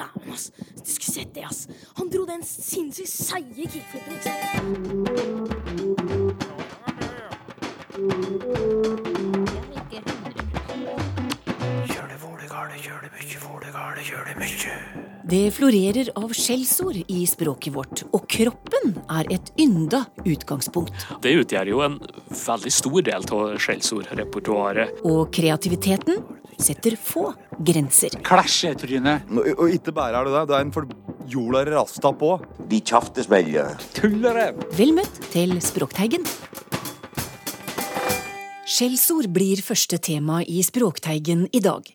dæven, ass. Du skulle sett det, ass. Han dro den sinnssykt seige kickflipen, ikke sant? Det florerer av skjellsord i språket vårt, og kroppen er et ynda utgangspunkt. Det utgjør jo en veldig stor del av skjellsordrepertoaret. Og kreativiteten setter få grenser. Klasjetryne. Og ikke bare er du det, du er en for jorda rasta på. De kjaftesmelger. Tullerev. Vel møtt til Språkteigen. Skjellsord blir første tema i Språkteigen i dag.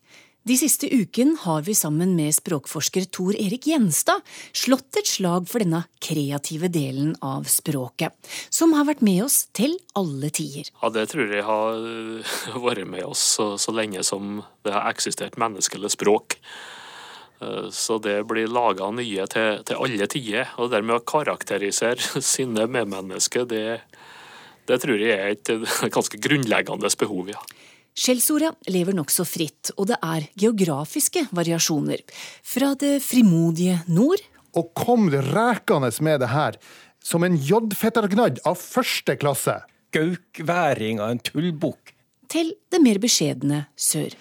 De siste uken har vi sammen med språkforsker Tor Erik Gjenstad slått et slag for denne kreative delen av språket, som har vært med oss til alle tider. Ja, det tror jeg har øh, vært med oss så, så lenge som det har eksistert menneskelig språk. Eh, Så det blir laga nye til, til alle tider. Og dermed å karakterisere sine medmennesker, det, det tror jeg er et øh, ganske grunnleggende behov, ja. Skjellsorda lever nokså fritt, og det er geografiske variasjoner. Fra det frimodige nord og kom rekende med det her som en jodfettergnadd av første klasse. Gaukværing av en tullbukk. til det mer beskjedne sør.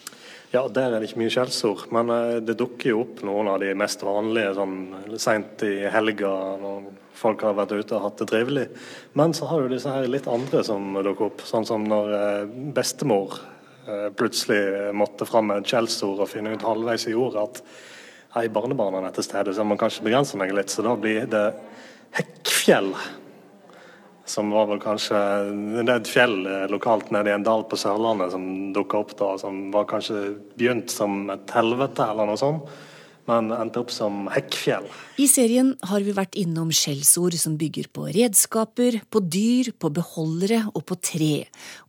Ja, der er det ikke mye skjellsord, men eh, det dukker jo opp noen av de mest vanlige sånn seint i helga når folk har vært ute og hatt det trivelig. Men så har du disse her litt andre som dukker opp, sånn som når eh, bestemor plutselig måtte fram med et skjellsord og finne ut halvveis i ordet at hei, barnebarna er til stede, så jeg må kanskje begrense meg litt. Så da blir det Hekkfjell. Som var vel kanskje Det er et fjell eh, lokalt nede i en dal på Sørlandet som dukka opp da, som var kanskje begynt som et helvete eller noe sånt, men endte opp som Hekkfjell. I serien har vi vært innom skjellsord som bygger på redskaper, på dyr, på beholdere og på tre.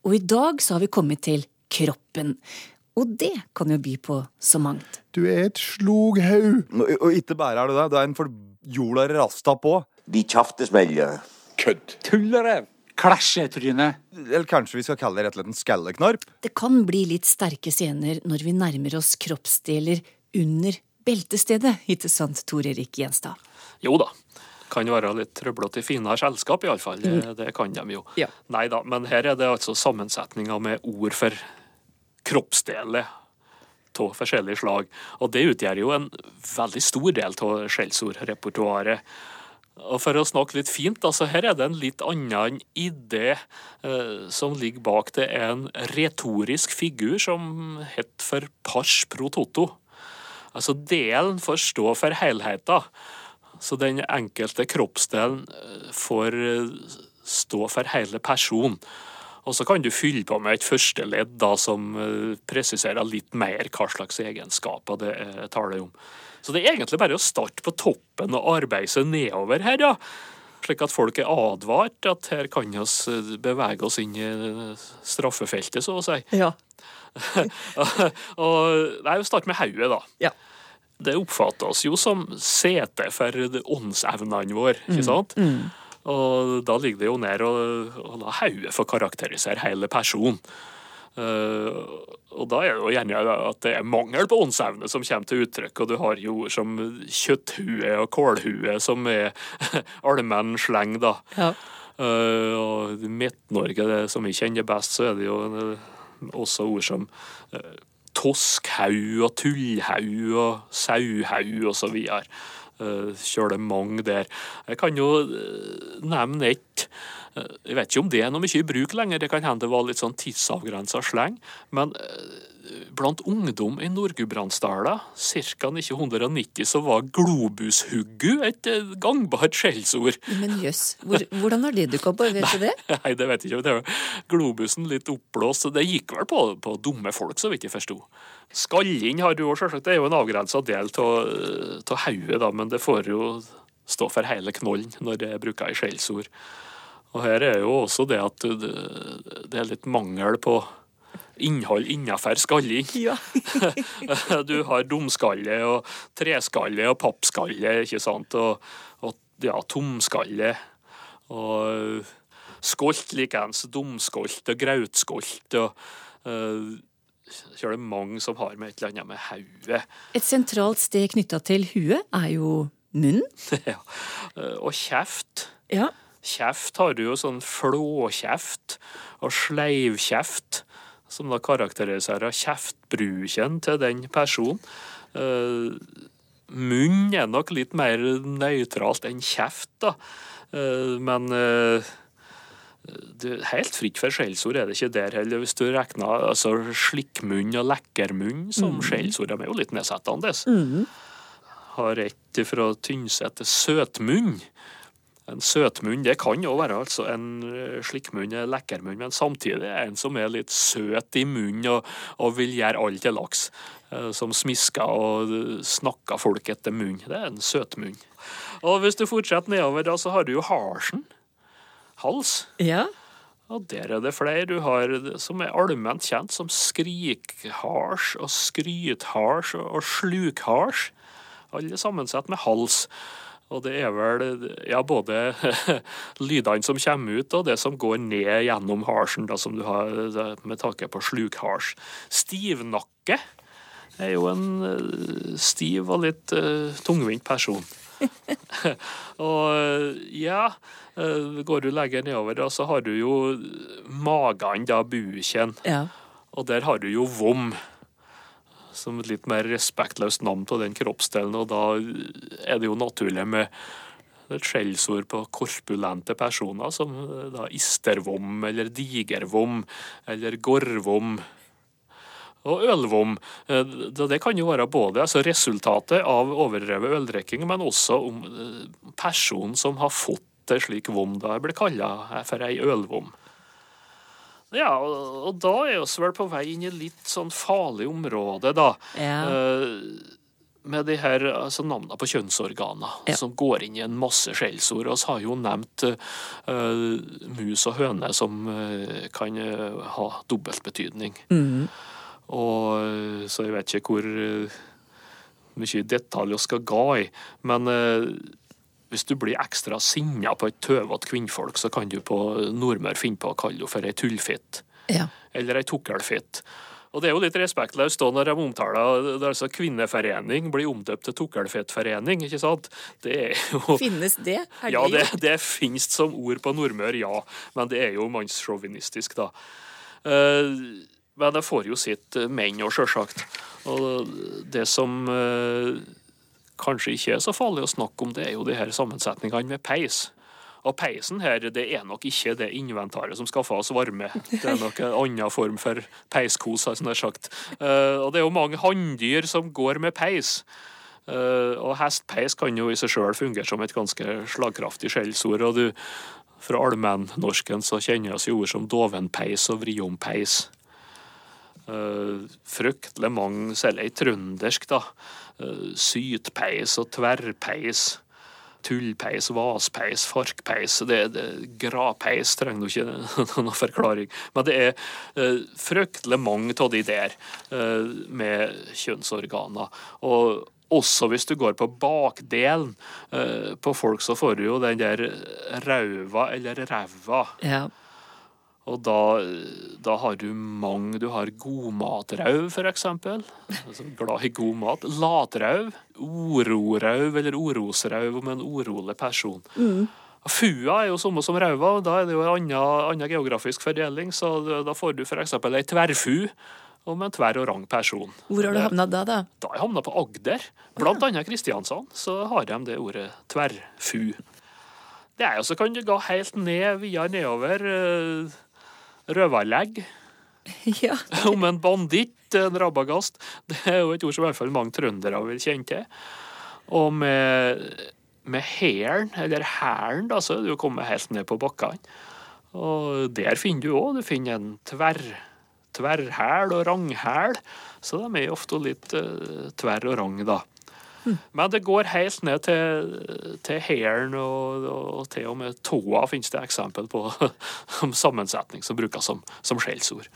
Og i dag så har vi kommet til kroppen. Og det kan jo by på så mangt. Du er et sloghaug. Og ikke bare er du det, du er en for jorda rasta på. De kjaftesmelger. Kødd. Tullerev. Klasjetryne. Eller kanskje vi skal kalle det rett og slett en skalleknarp. Det kan bli litt sterke scener når vi nærmer oss kroppsdeler under beltestedet, ikke sant, Tor Erik Gjenstad? Jo da. Kan være litt trøblete i finere selskap, iallfall. Det, det kan de jo. Ja. Nei da, men her er det altså sammensetninger med ord for kroppsdeler av forskjellige slag. Og det utgjør jo en veldig stor del av skjellsordrepertoaret. Og for å snakke litt fint, altså her er det en litt annen idé eh, som ligger bak. Det er en retorisk figur som heter for pars pro toto. Altså delen får stå for helheten. Så den enkelte kroppsdelen eh, får eh, stå for hele personen. Og så kan du fylle på med et første ledd da, som eh, presiserer litt mer hva slags egenskaper det er tale om. Så det er egentlig bare å starte på toppen og arbeide seg nedover her, ja. Slik at folk er advart at her kan vi bevege oss inn i straffefeltet, så å si. Ja. og Nei, vi starter med hodet, da. Ja. Det oppfattes jo som sete for åndsevnene våre, ikke sant? Og da ligger det jo ned å å la hodet få karakterisere hele personen. Uh, og da er det jo gjerne at det er mangel på åndsevne som kommer til uttrykk, og du har jo ord som kjøtthue og kålhue som er allmenn sleng, da. Ja. Uh, og i Midt-Norge, som vi kjenner best, så er det jo eh, også ord som uh, toskhaug og tullhaug og sauhaug og så videre. Kjører det mange der. Jeg kan jo eh, nevne ett. Eh, Jeg vet ikke om det er noe mye i bruk lenger, det kan hende det var litt sånn tidsavgrensa sleng. Men eh, blant ungdom i Nord-Gudbrandsdala, ca. 1990, så var globushuggu et eh, gangbart skjellsord. Men jøss, hvor, hvordan har det dukka opp? Vet du det? Nei, det vet jeg ikke. Det var globusen litt oppblåst. så Det gikk vel på, på dumme folk, så vidt jeg forsto. Skalling har du òg, sjølsagt. Det er jo en avgrensa del av hodet, da, men det får jo stå for hele knollen når det er bruka i skjellsord. Og her er jo også det at det, det er litt mangel på innhold innenfor skalling. Ja. du har dumskalle og treskalle og pappskalle, ikke sant, og, og ja, tomskalle. Og skolt likeens, dumskolt og grautskolt. og uh, så er det mange som har med et eller annet med hodet. Et sentralt sted knytta til huet er jo munnen. ja. Eh, Og kjeft. Ja. Kjeft har du jo sånn flåkjeft og sleivkjeft, som da karakteriserer kjeftbruken til den personen. Uh, munn er nok litt mer nøytralt enn kjeft, da. Uh, men uh, det helt fritt for skjellsord er det ikke der heller. Hvis du regner altså, slikkmunn og lekkermunn som skjellsord, de er jo litt nedsettende. Har et fra Tynset til søtmunn. En søtmunn det kan jo være altså en eh, slikkmunn, en lekkermunn, men samtidig er en som er litt søt i munnen og, og vil gjøre alt til laks. eh, Som smisker og eh, snakker folk etter munn. Det er en søtmunn. Og hvis du fortsetter nedover, da, så har du jo harsen. Hals. ja. Og der er det flere du har som er allment kjent som skrikhars og skrythars og slukhars. Alle sammensatt med hals. Og det er vel ja, både lydene som kommer ut, og det som går ned gjennom harsen, da, som du har med tanke på slukhars. Stivnakke er jo en eh, stiv og litt uh, tungvint person. og ja, eh, går du lenger nedover, da, så har du jo magen, da, buken. ja. Og der har du jo vom, som et litt mer respektløst navn på den kroppsdelen. Og da er det jo naturlig med et skjellsord på korpulente personer, som da istervom, eller digervom, eller gorvom Og ølvom. Eh, Det kan jo være både altså resultatet av overdrevet øldrikking, men også om eh, personen som har fått en slik vom. Da blir kalla for ei ølvom. Ja, og, og da er vi vel på vei inn i litt sånn farlig område, da. Ja. Uh, med de her altså, navnene på kjønnsorganer, Ja. som går inn i en masse skjellsord. Vi har jo nevnt uh, mus og høne, som uh, kan uh, ha dobbeltbetydning. Mm. Og så jeg vet ikke hvor mye detalj vi skal ga i, men hvis du blir ekstra sinna på et tøvete kvinnfolk, så kan du på Nordmøre finne på å kalle henne for ei tullfitt ja. eller ei tukkelfitt. Og det er jo litt respektløst da når de omtaler det er altså kvinneforening blir omdøpt til tukkelfettforening, ikke sant? Det er jo Finnes det? Er ja, det, det finnes som ord på Nordmøre, ja. Men det er jo mannssjåvinistisk, da. Eh, men det får jo sitt eh, menn òg, sjølsagt. Og det som eh, kanskje ikke er så farlig å snakke om, det er jo de her sammensetningene med peis. Og peisen her, det er nok ikke det inventaret som skaffer oss varme. Det er nok en annen form for peiskos, har jeg sagt. Eh, og det er jo mange hanndyr som går med peis. Eh, og hestpeis kan jo i seg sjøl fungere som et ganske slagkraftig skjellsord. Og du, fra allmennnorsken så kjenner vi ord som dovenpeis og vriompeis. Uh, fryktelig mange, særlig i trøndersk, da. Uh, sytpeis og tverrpeis. Tullpeis, vaspeis, farkpeis. Det, det, Grapeis trenger du ikke noen forklaring. Men det er uh, fryktelig mange av de der uh, med kjønnsorganer. Og også hvis du går på bakdelen på folk, så får du jo den der rauva eller ræva. Ja. Og da, da har du mange Du har godmatrauv, eksempel. Altså, glad i god mat. Latrauv. Ororau eller orosrauv om en urolig person. Fua er jo samme som rauva, da er det jo en annen, geografisk fordeling. Så da- får du eksempel ei tverrfu om en tverr og rang person. Hvor har du havna da, da? Da har jeg havna på Agder. Blant annet Kristiansand. Så har de det ordet tverrfu. Det er jo så kan du gå helt ned, videre nedover. eh, Røverlegg Ja. om en banditt, en rabagast. Det er jo et ord som i hvert fall mange trøndere vil kjenne til. Og med, med hæren, eller hæren, da, så er du kommet helt ned på bakkene. Og der finner du òg, du finner en tverr, tverrhæl og ranghæl. Så de er ofte litt uh, tverr og rang, da. Men det går helt ned til, til hælen, og, og til og med tåa finnes det eksempel på sammensetning som brukes som, som skjellsord.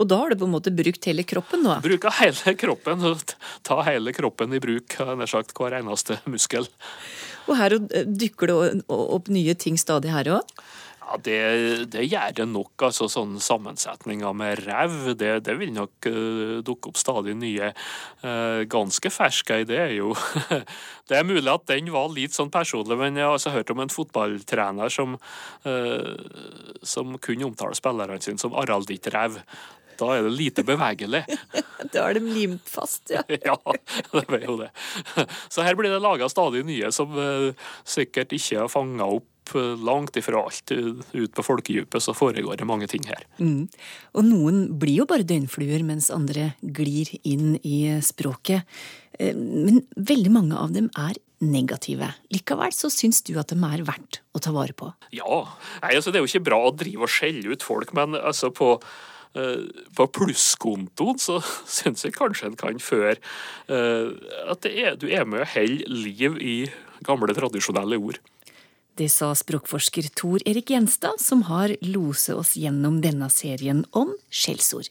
Og da har du på en måte brukt hele kroppen nå? Bruke hele kroppen, ta hele kroppen i bruk, nær sagt hver eneste muskel. Og her dukker dykker det opp nye ting stadig her òg? Ja, det, det gjør det nok. altså Sånne Sammensetninger med rev, det, det vil nok uh, dukke opp stadig nye. Uh, ganske ferske det er jo Det er mulig at den var litt sånn personlig, men jeg har altså hørt om en fotballtrener som, uh, som kunne omtale spillerne sine som Araldit Rev. Da er det lite bevegelig. Da er de limt fast, ja. ja, det er jo det. Så her blir det laga stadig nye som sikkert ikke har fanga opp langt ifra alt ut på folkedypet, så foregår det mange ting her. Mm. Og noen blir jo bare døgnfluer, mens andre glir inn i språket. Men veldig mange av dem er negative. Likevel så syns du at de er verdt å ta vare på? Ja. Nei, altså, det er jo ikke bra å drive og skjelle ut folk, men altså på på plusskontoen så syns jeg kanskje en kan føre at er, du er med og holder liv i gamle, tradisjonelle ord. Det sa språkforsker Tor Erik Gjenstad, som har loset oss gjennom denne serien om skjellsord.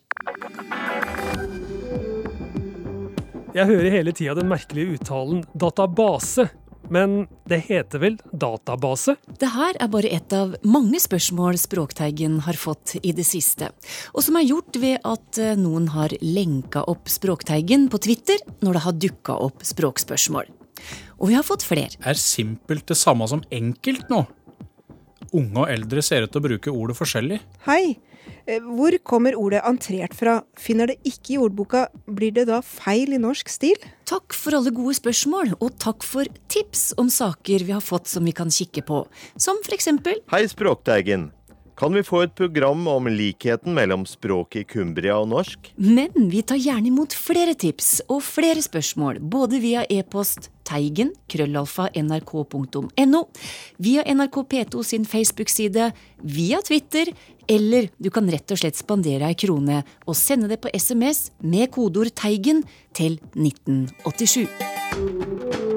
Jeg hører hele tida den merkelige uttalen database, men det heter vel database? Det her er bare ett av mange spørsmål Språkteigen har fått i det siste, og som er gjort ved at noen har lenka opp Språkteigen på Twitter når det har dukka opp språkspørsmål. Og vi har fått flere. Er simpelt det samme som enkelt nå? Unge og eldre ser ut til å bruke ordet forskjellig. Hei. Hvor kommer ordet entrert fra? Finner det ikke i ordboka, blir det da feil i norsk stil? Takk for alle gode spørsmål, og takk for tips om saker vi har fått som vi kan kikke på. Som for eksempel Hei, Språkteigen. Kan vi få et program om likheten mellom språket i Kumbria og norsk? Men vi tar gjerne imot flere tips og flere spørsmål, både via e-post teigen krøllalfa nrk.no, via NRK P2 sin Facebook-side, via Twitter, eller du kan rett og slett spandere ei krone og sende det på SMS med kodeord 'Teigen' til 1987.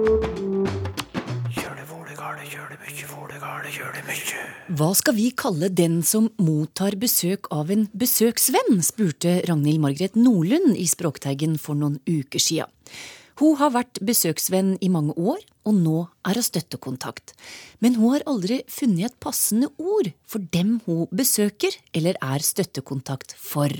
Hva skal vi kalle den som mottar besøk av en besøksvenn, spurte Ragnhild Margret Nordlund i Språkteigen for noen uker sia. Hun har vært besøksvenn i mange år, og nå er hun støttekontakt. Men hun har aldri funnet et passende ord for dem hun besøker eller er støttekontakt for.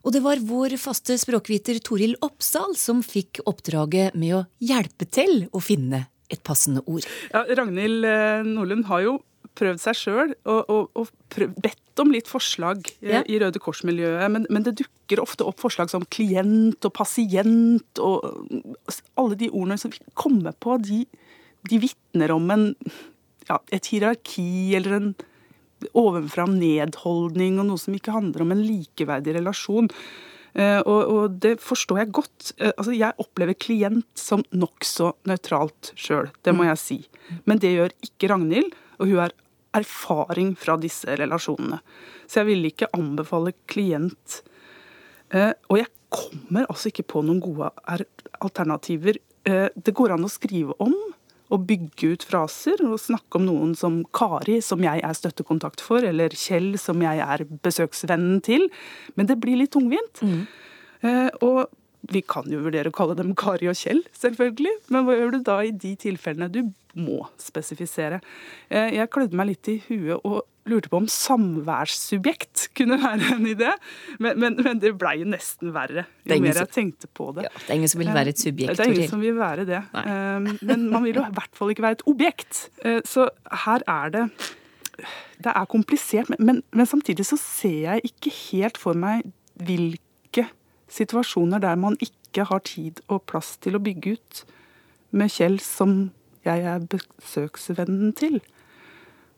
Og det var vår faste språkviter Toril Oppsal som fikk oppdraget med å hjelpe til å finne et passende ord. Ja, Ragnhild Nordlund har jo prøvd seg sjøl og, og, og prøvd, bedt om litt forslag ja. i Røde Kors-miljøet, men, men, det dukker ofte opp forslag som klient og pasient og alle de ordene som vi kommer på, de, de vitner om en, ja, et hierarki eller en ovenfra nedholdning og noe som ikke handler om en likeverdig relasjon. Uh, og, og, det forstår jeg godt. Uh, altså, jeg opplever klient som nokså nøytralt sjøl, det må jeg si. Men det gjør ikke Ragnhild, og hun har erfaring fra disse relasjonene. Så jeg vil ikke anbefale klient. Uh, og jeg kommer altså ikke på noen gode alternativer. det går an å skrive om og bygge ut fraser og snakke om noen som Kari, som jeg er støttekontakt for, eller Kjell, som jeg er besøksvennen til. Men det blir litt tungvint. Mm. Eh, og vi kan jo vurdere å kalle dem Kari og Kjell, selvfølgelig. Men hva gjør du da i de tilfellene du må spesifisere? Eh, jeg klødde meg litt i huet og lurte på om samværssubjekt kunne være en idé, men, men, men det blei nesten verre jo mer jeg tenkte på det. Ja, det er ingen som vil være et subjekt. Det er ingen som vil være det. Nei. Men man vil jo i hvert fall ikke være et objekt. Eh, så her er det Det er komplisert, men, men samtidig så ser jeg ikke helt for meg hvilke situasjoner der man ikke har tid og plass til å bygge ut med Kjell som jeg er besøksvennen til.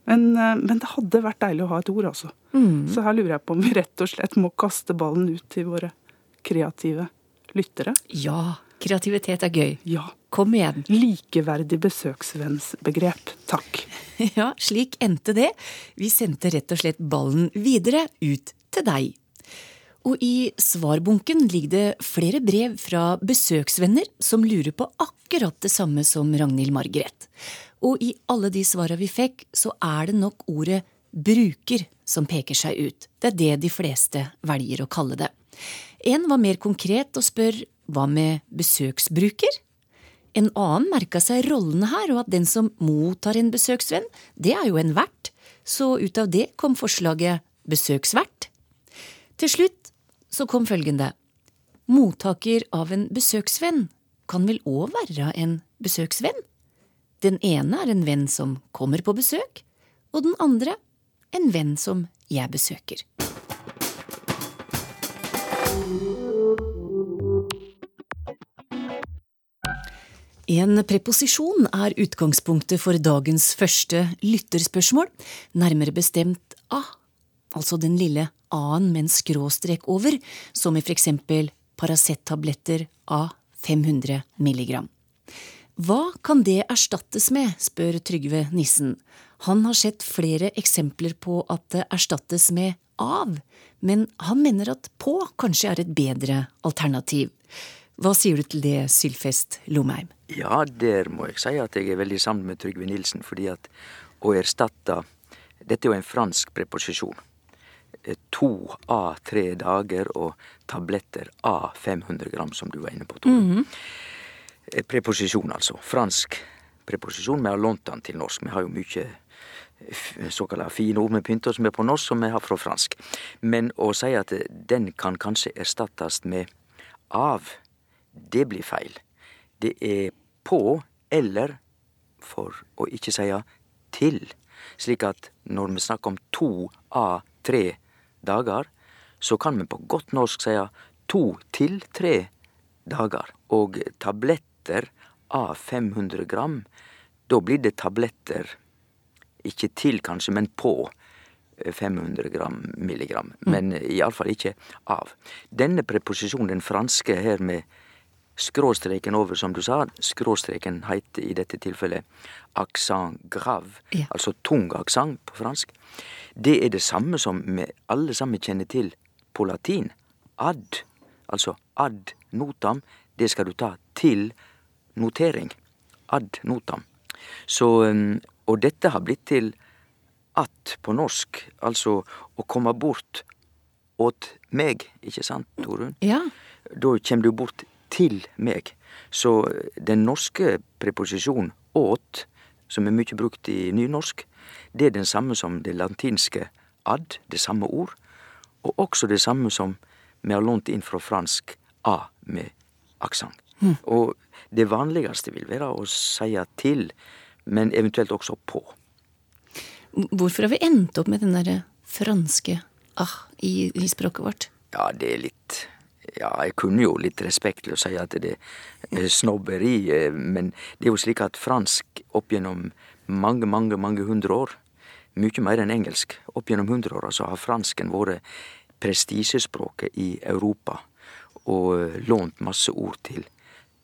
Men, eh, men, det hadde vært deilig å ha et ord, altså. Mm. Så her lurer jeg på om vi rett og slett må kaste ballen ut til våre kreative lyttere. Ja, kreativitet er gøy. Ja. Kom igjen. Likeverdig besøksvennsbegrep. Takk. Ja, slik endte det. Vi sendte rett og slett ballen videre ut til deg. Og i svarbunken ligger det flere brev fra besøksvenner som lurer på akkurat det samme som Ragnhild Margaret. Og i alle de svara vi fikk, så er det nok ordet bruker som peker seg ut. Det er det de fleste velger å kalle det. En var mer konkret og spør hva med besøksbruker? En annen merka seg rollene her, og at den som mottar en besøksvenn, det er jo en vert. så ut av det kom forslaget besøksvert. Til slutt så kom følgende. Mottaker av en besøksvenn kan vel òg være en besøksvenn? Den ene er en venn som kommer på besøk, og den andre en venn som jeg besøker. En preposisjon er utgangspunktet for dagens første lytterspørsmål, nærmere bestemt a, altså den lille a-en med en skråstrek over, som i for eksempel Paracet-tabletter A 500 milligram. Hva kan det erstattes med, spør Trygve Nissen. Han har sett flere eksempler på at det erstattes med av, men han mener at på kanskje er et bedre alternativ. Hva sier du til det, Sylfest Lomheim? Ja, der må jeg si at jeg er veldig sammen med Trygve Nilsen, fordi at å erstatte Dette er jo en fransk preposisjon. To A tre dager og tabletter A 500 gram, som du var inne på, Tore. Mhm. Eh, Preposisjon, altså. Fransk preposisjon. Vi har lånt den til norsk. Vi har jo mye såkalla fine ord med pynter som er på norsk, som vi har fra fransk. Men å si at den kan kanskje erstattes med av, det blir feil. Det er på eller, for å ikke si til. Slik at når vi snakker om to av tre dager, så kan vi på godt norsk si to til tre dager. Og tabletter av 500 gram, da blir det tabletter ikke til, kanskje, men på 500 gram milligram. Men iallfall ikke av. Denne preposisjonen, den franske her med skråstreken over, som du sa, skråstreken heiter i dette tilfellet accent grave, Ja. altså tung aksent på fransk. Det er det samme som vi alle sammen kjenner til på latin. Ad, altså ad notam, det skal du ta til notering. Ad notam. Så, um, og dette har blitt til at på norsk, altså å komme bort åt meg, ikke sant, Torunn? Ja. Da kommer du bort til meg. Så den norske preposisjonen åt, som er mye brukt i nynorsk, det er den samme som det latinske ad, det samme ord, og også det samme som vi har lånt inn fra fransk a med aksent. Mm. Og det vanligste vil være å si til, men eventuelt også på. Hvorfor har vi endt opp med den derre franske ah i, i språket vårt? Ja, det er litt Ja, jeg kunne jo litt respektløst si at det er snobberi, eh, men det er jo slik at fransk opp gjennom mange, mange, mange hundre år, mye mer enn engelsk, opp gjennom hundre år, så har fransken vært prestisjespråket i Europa og eh, lånt masse ord til,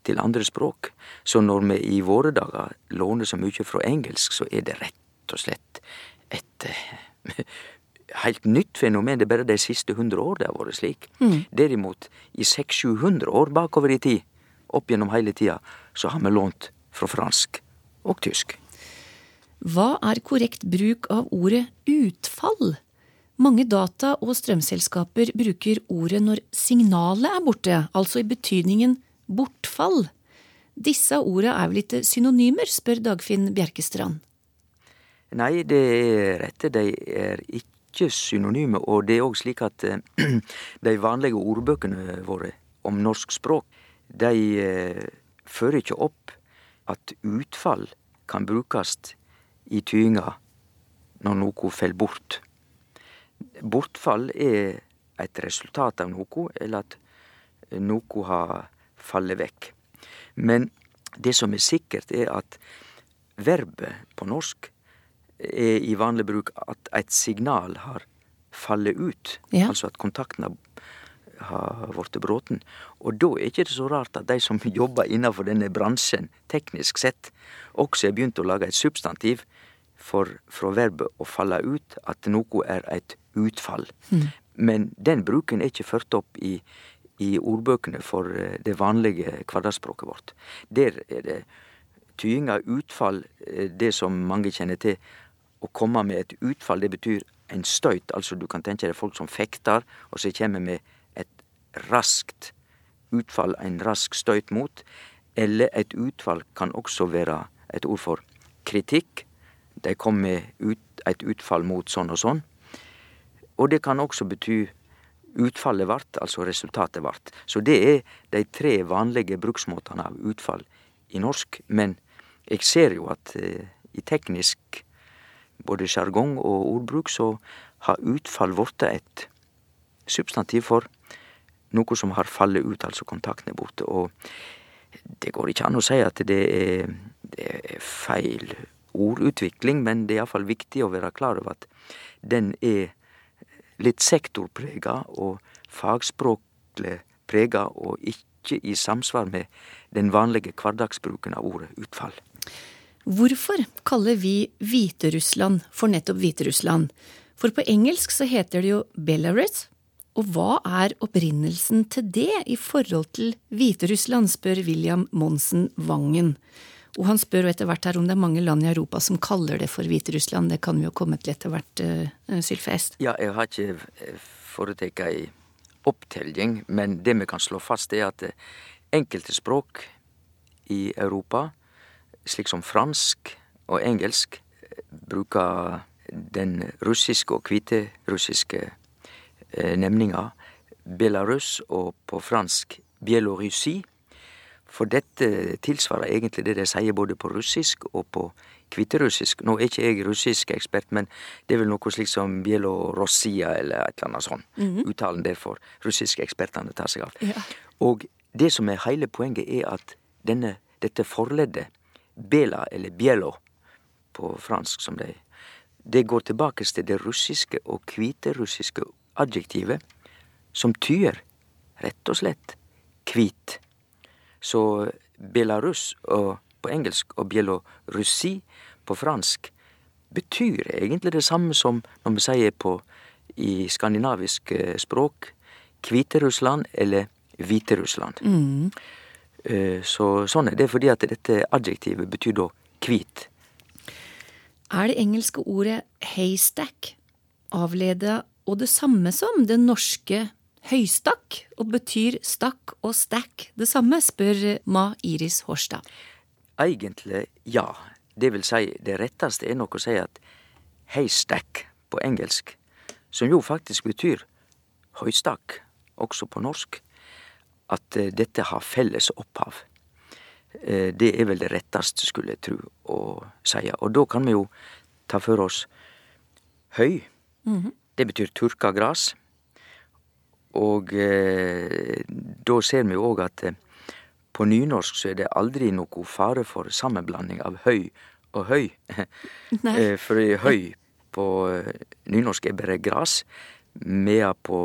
til andre språk. Så når vi i våre dager låner så mye fra engelsk, så er det rett og slett et eh, helt nytt fenomen. Det er bare de siste hundre år det har vært slik. Mm. Derimot, i 600-700 år bakover i tid, opp gjennom hele tida, så har vi lånt fra fransk og tysk. Hva er korrekt bruk av ordet utfall? Mange data- og strømselskaper bruker ordet når signalet er borte, altså i betydningen bortfall. Disse ordene er vel ikke synonymer, spør Dagfinn Bjerkestrand. Nei, det er rett. De er ikke synonyme, og det er òg slik at eh, de vanlige ordbøkene våre om norsk språk, de eh, fører ikke opp at utfall kan brukes i tyinga når noe fell bort. Bortfall er et resultat av noe, eller at noe har fallet vekk. Men det som er sikkert, er at verbet på norsk er i vanlig bruk at et signal har fallet ut. Ja. Altså at kontakten har, har blitt bråten. Og da er ikke det så rart at de som jobber innenfor denne bransjen, teknisk sett, også har begynt å lage et substantiv for fra verbet å falle ut, at noe er et utfall. Mm. Men den bruken er ikke ført opp i, i ordbøkene for eh, det vanlige hverdagsspråket vårt. Der er det tyinga utfall, eh, det som mange kjenner til. Å komme med et utfall, det betyr en støyt. Altså du kan tenke deg folk som fekter, og så kommer med et raskt utfall, en rask støyt mot. Eller et utfall kan også være et ord for kritikk. de kom med ut, et utfall mot sånn og sånn. Og det kan også bety utfallet vart, altså resultatet vart. Så det er de tre vanlige bruksmåtene av utfall i norsk. Men jeg ser jo at eh, i teknisk både sjargong og ordbruk så har utfall blitt et substantiv for noe som har fallet ut, altså kontakten er borte. Og det går ikke an å si at det er, det er feil ordutvikling, men det er iallfall viktig å være klar over at den er litt sektorprega og fagspråklig prega, og ikke i samsvar med den vanlige hverdagsbruken av ordet utfall. Hvorfor kaller vi Hviterussland for nettopp Hviterussland? For på engelsk så heter det jo Belarus. Og hva er opprinnelsen til det i forhold til Hviterussland, spør William Monsen Vangen. Og han spør jo etter hvert her om det er mange land i Europa som kaller det for Hviterussland. Det kan vi jo komme til etter hvert, uh, Sylfest. Ja, jeg har ikke eh, foretatt ei opptelling, men det vi kan slå fast, er at enkelte språk i Europa, slik som fransk og engelsk, bruker den russiske og hviterussiske eh, nemninga Belarus og på fransk Bielorussi. For dette tilsvarer egentlig det de sier både på russisk og på hviterussisk. Nå er ikke jeg russisk ekspert, men det er vel noe slik som Bielorussia eller et eller annet sånt. Mm -hmm. Uttalen derfor russiske ekspertene tar seg av. Ja. Og det som er hele poenget, er at denne, dette forleddet, bela eller bielo på fransk som det det går tilbake til det russiske og hviterussiske adjektivet, som tyr rett og slett hvit. Så Belarus og, på engelsk og Bielorussi på fransk betyr egentlig det samme som når vi sier på i skandinavisk eh, språk Hviterussland eller Hviterussland. Mm. Eh, så sånn er det fordi at dette adjektivet betyr da hvit. Er det engelske ordet haystack avleda og det samme som det norske høystakk, og betyr stakk og stack det samme, spør Ma Iris Horstad. Egentlig ja. Det vil si, det retteste er nok å si at haystack på engelsk, som jo faktisk betyr høystakk, også på norsk, at eh, dette har felles opphav. Eh, det er vel det retteste, skulle jeg tru å seie. Og da kan vi jo ta for oss høy. Mm -hmm. Det betyr tørka gras. Og eh, da ser vi jo òg at eh, på nynorsk så er det aldri noe fare for sammenblanding av høy og høy. eh, for høy på nynorsk er bare gras, medan på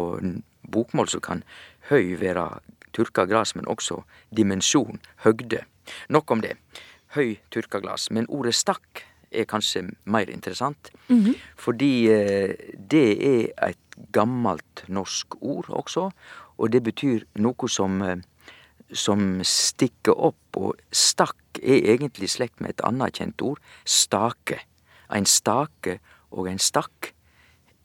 bokmål så kan høy være tørka gras, men også dimensjon, høgde. Nok om det. Høy tørka glas. Men ordet stakk er kanskje mer interessant. Mm -hmm. Fordi eh, det er et gammelt norsk ord også, og det betyr noe som, eh, som stikker opp. Og stakk er egentlig slekt med et annet kjent ord, stake. En stake og en stakk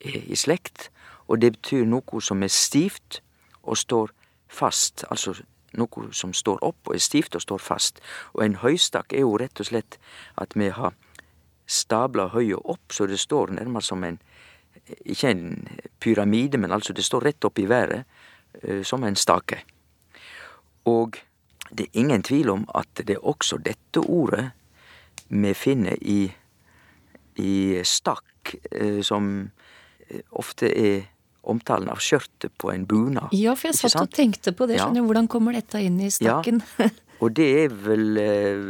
er i slekt, og det betyr noe som er stivt og står fast, altså noe som står opp og er stivt og står fast. Og en høystakk er jo rett og slett at vi har stabla høya opp så det står nærmest som en Ikke en pyramide, men altså det står rett opp i været, uh, som en stake. Og det er ingen tvil om at det er også dette ordet vi finner i, i stakk, uh, som ofte er omtalen av skjørtet på en bunad. Ja, for jeg satt og tenkte på det. skjønner ja. Hvordan kommer dette inn i stakken? Ja. Og det er vel eh,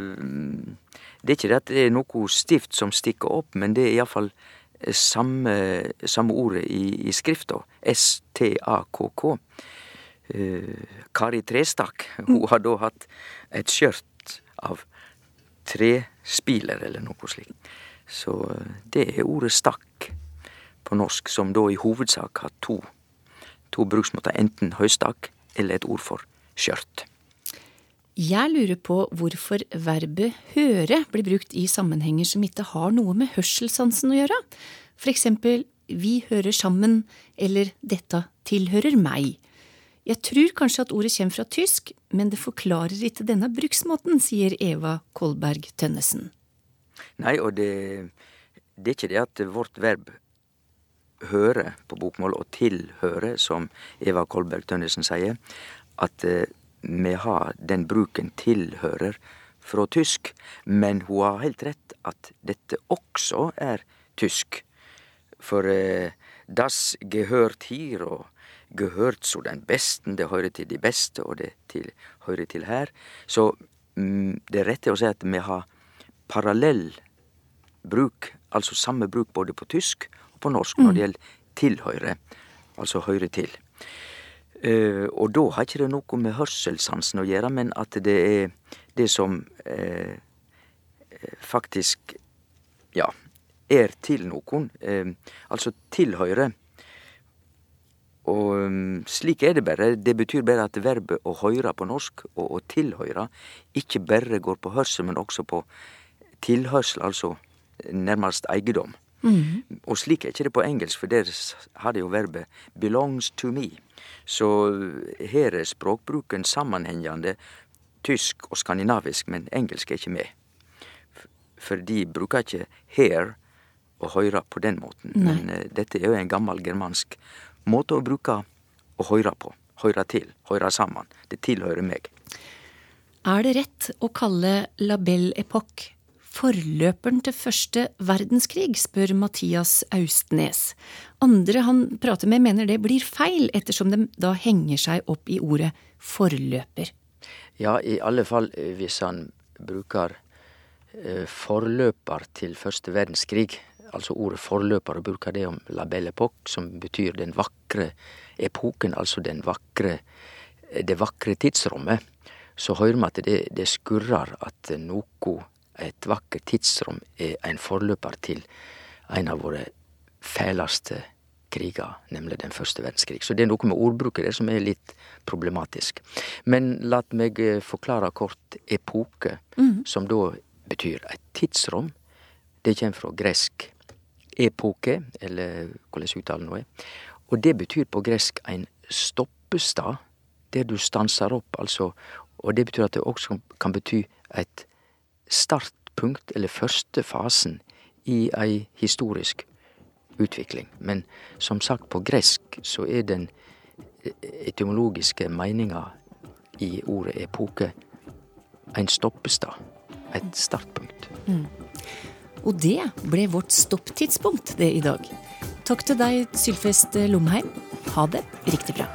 Det er ikke det at det er noe stift som stikker opp, men det er iallfall eh, samme, samme ordet i, i skrifta. S-T-A-K-K. Uh, Kari Trestakk, hun har da hatt et skjørt av trespiler eller noe slikt. Så det er ordet stakk på norsk, som da i hovedsak har to, to bruksmåter, enten høystakk eller et ord for skjørt. Jeg lurer på hvorfor verbet høre blir brukt i sammenhenger som ikke har noe med hørselssansen å gjøre. For eksempel vi hører sammen, eller dette tilhører meg. Jeg tror kanskje at ordet kommer fra tysk, men det forklarer ikke denne bruksmåten, sier Eva Kolberg Tønnesen. Nei, og det det er ikke det at vårt verb høre på bokmål og tilhøre, som Eva Kolberg Tønnesen sier, at eh, vi har den bruken tilhører fra tysk, men hun har helt rett at dette også er tysk. For eh, das gehört hier og gehört zu den besten, det hører til de beste, og det til, hører til her. Så mm, det er rett å si at vi har parallell bruk, altså samme bruk både på tysk på norsk når det gjelder tilhøyre, altså høyre til. Uh, og da har ikke det noe med hørselssansen å gjøre, men at det er det som uh, faktisk ja, er til noen. Uh, altså tilhøyre. Og um, slik er det bare. Det betyr bare at verbet å høyre på norsk og å tilhøyre ikke bare går på hørsel, men også på tilhørsel, altså nærmest eiendom. Mm. Og slik er ikke det på engelsk, for der har det jo verbet 'belongs to me'. Så her er språkbruken sammenhengende tysk og skandinavisk, men engelsk er ikke med. For de bruker ikke 'her' og 'høyre' på den måten. Nei. Men uh, dette er jo en gammel germansk måte å bruke å høre på. Høre til. Høre sammen. Det tilhører meg. Er det rett å kalle La Belle Époque forløperen til første verdenskrig, spør Mathias Austnes. Andre han prater med mener det blir feil, ettersom de da henger seg opp i ordet forløper. Ja, i alle fall eh, hvis han bruker eh, forløper til første verdenskrig. Altså ordet forløper, og bruker det om la belle époque, som betyr den vakre epoken, altså vakre, det vakre tidsrommet. Så hører vi at det, det skurrer at noe, et vakkert tidsrom, er en forløper til en av våre fæleste kriger, nemlig den første verdenskrig. Så det er noe med ordbruket der som er litt problematisk. Men la meg eh, forklare kort epoke, Mhm. som da betyr et tidsrom. Det kommer fra gresk epoke, eller hvordan uttalen nå er. Og det betyr på gresk en stoppestad, der du stanser opp, altså. Og det betyr at det også kan- kan bety et startpunkt, eller første fasen, i ei historisk utvikling. Men som sagt, på gresk så er den etymologiske meininga i ordet epoke en stoppestad. Et startpunkt. Mm. Og det ble vårt stopptidspunkt det i dag. Takk til deg, Sylfest Lomheim. Ha det riktig bra.